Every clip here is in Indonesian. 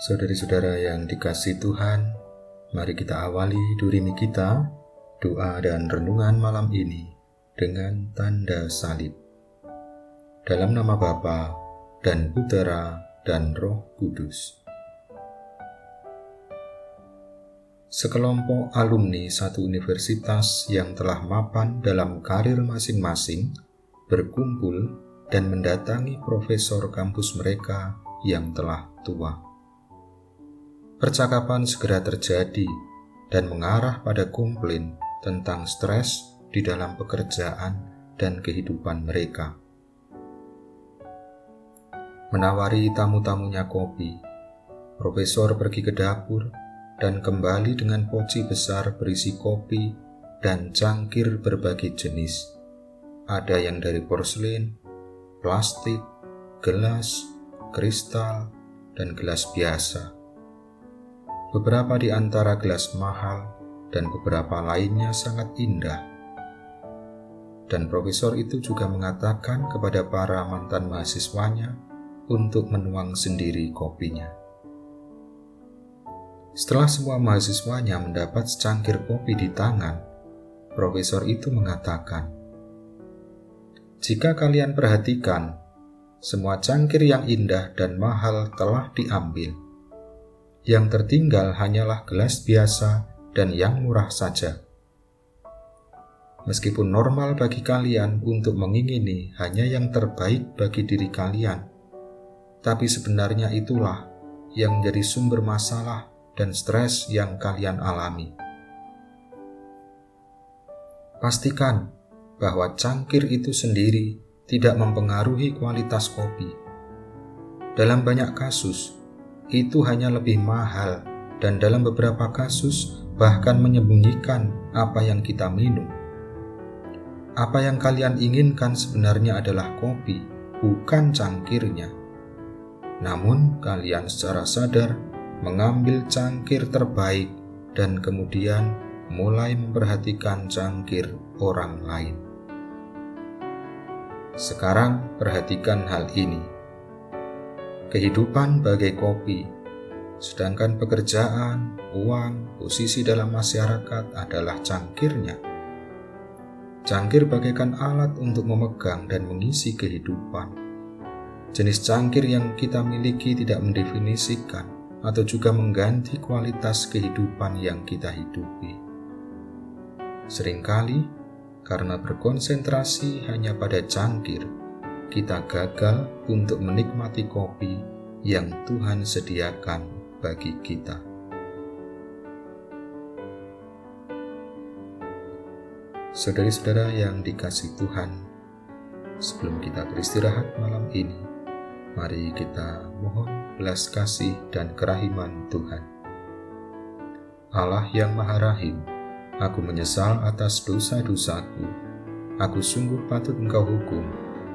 Saudari-saudara yang dikasih Tuhan, mari kita awali durimi kita, doa dan renungan malam ini dengan tanda salib. Dalam nama Bapa dan Putera dan Roh Kudus. Sekelompok alumni satu universitas yang telah mapan dalam karir masing-masing berkumpul dan mendatangi profesor kampus mereka yang telah tua percakapan segera terjadi dan mengarah pada komplain tentang stres di dalam pekerjaan dan kehidupan mereka. Menawari tamu-tamunya kopi, Profesor pergi ke dapur dan kembali dengan poci besar berisi kopi dan cangkir berbagai jenis. Ada yang dari porselen, plastik, gelas, kristal, dan gelas biasa Beberapa di antara gelas mahal dan beberapa lainnya sangat indah. Dan profesor itu juga mengatakan kepada para mantan mahasiswanya untuk menuang sendiri kopinya. Setelah semua mahasiswanya mendapat secangkir kopi di tangan, profesor itu mengatakan, "Jika kalian perhatikan, semua cangkir yang indah dan mahal telah diambil." Yang tertinggal hanyalah gelas biasa dan yang murah saja. Meskipun normal bagi kalian untuk mengingini hanya yang terbaik bagi diri kalian, tapi sebenarnya itulah yang menjadi sumber masalah dan stres yang kalian alami. Pastikan bahwa cangkir itu sendiri tidak mempengaruhi kualitas kopi. Dalam banyak kasus, itu hanya lebih mahal dan dalam beberapa kasus bahkan menyembunyikan apa yang kita minum. Apa yang kalian inginkan sebenarnya adalah kopi, bukan cangkirnya. Namun, kalian secara sadar mengambil cangkir terbaik dan kemudian mulai memperhatikan cangkir orang lain. Sekarang, perhatikan hal ini kehidupan bagai kopi, sedangkan pekerjaan, uang, posisi dalam masyarakat adalah cangkirnya. Cangkir bagaikan alat untuk memegang dan mengisi kehidupan. Jenis cangkir yang kita miliki tidak mendefinisikan atau juga mengganti kualitas kehidupan yang kita hidupi. Seringkali, karena berkonsentrasi hanya pada cangkir, kita gagal untuk menikmati kopi yang Tuhan sediakan bagi kita. Saudari-saudara yang dikasih Tuhan, sebelum kita beristirahat malam ini, mari kita mohon belas kasih dan kerahiman Tuhan. Allah yang Maha Rahim, aku menyesal atas dosa-dosaku. Aku sungguh patut engkau hukum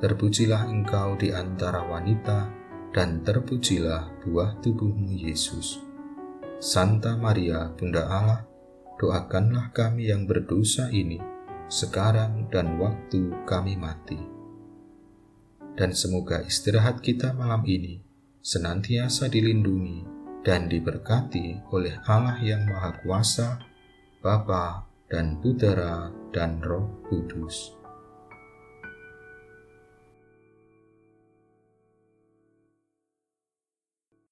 Terpujilah engkau di antara wanita, dan terpujilah buah tubuhmu Yesus. Santa Maria, Bunda Allah, doakanlah kami yang berdosa ini, sekarang dan waktu kami mati. Dan semoga istirahat kita malam ini senantiasa dilindungi dan diberkati oleh Allah yang Maha Kuasa, Bapa dan Putera dan Roh Kudus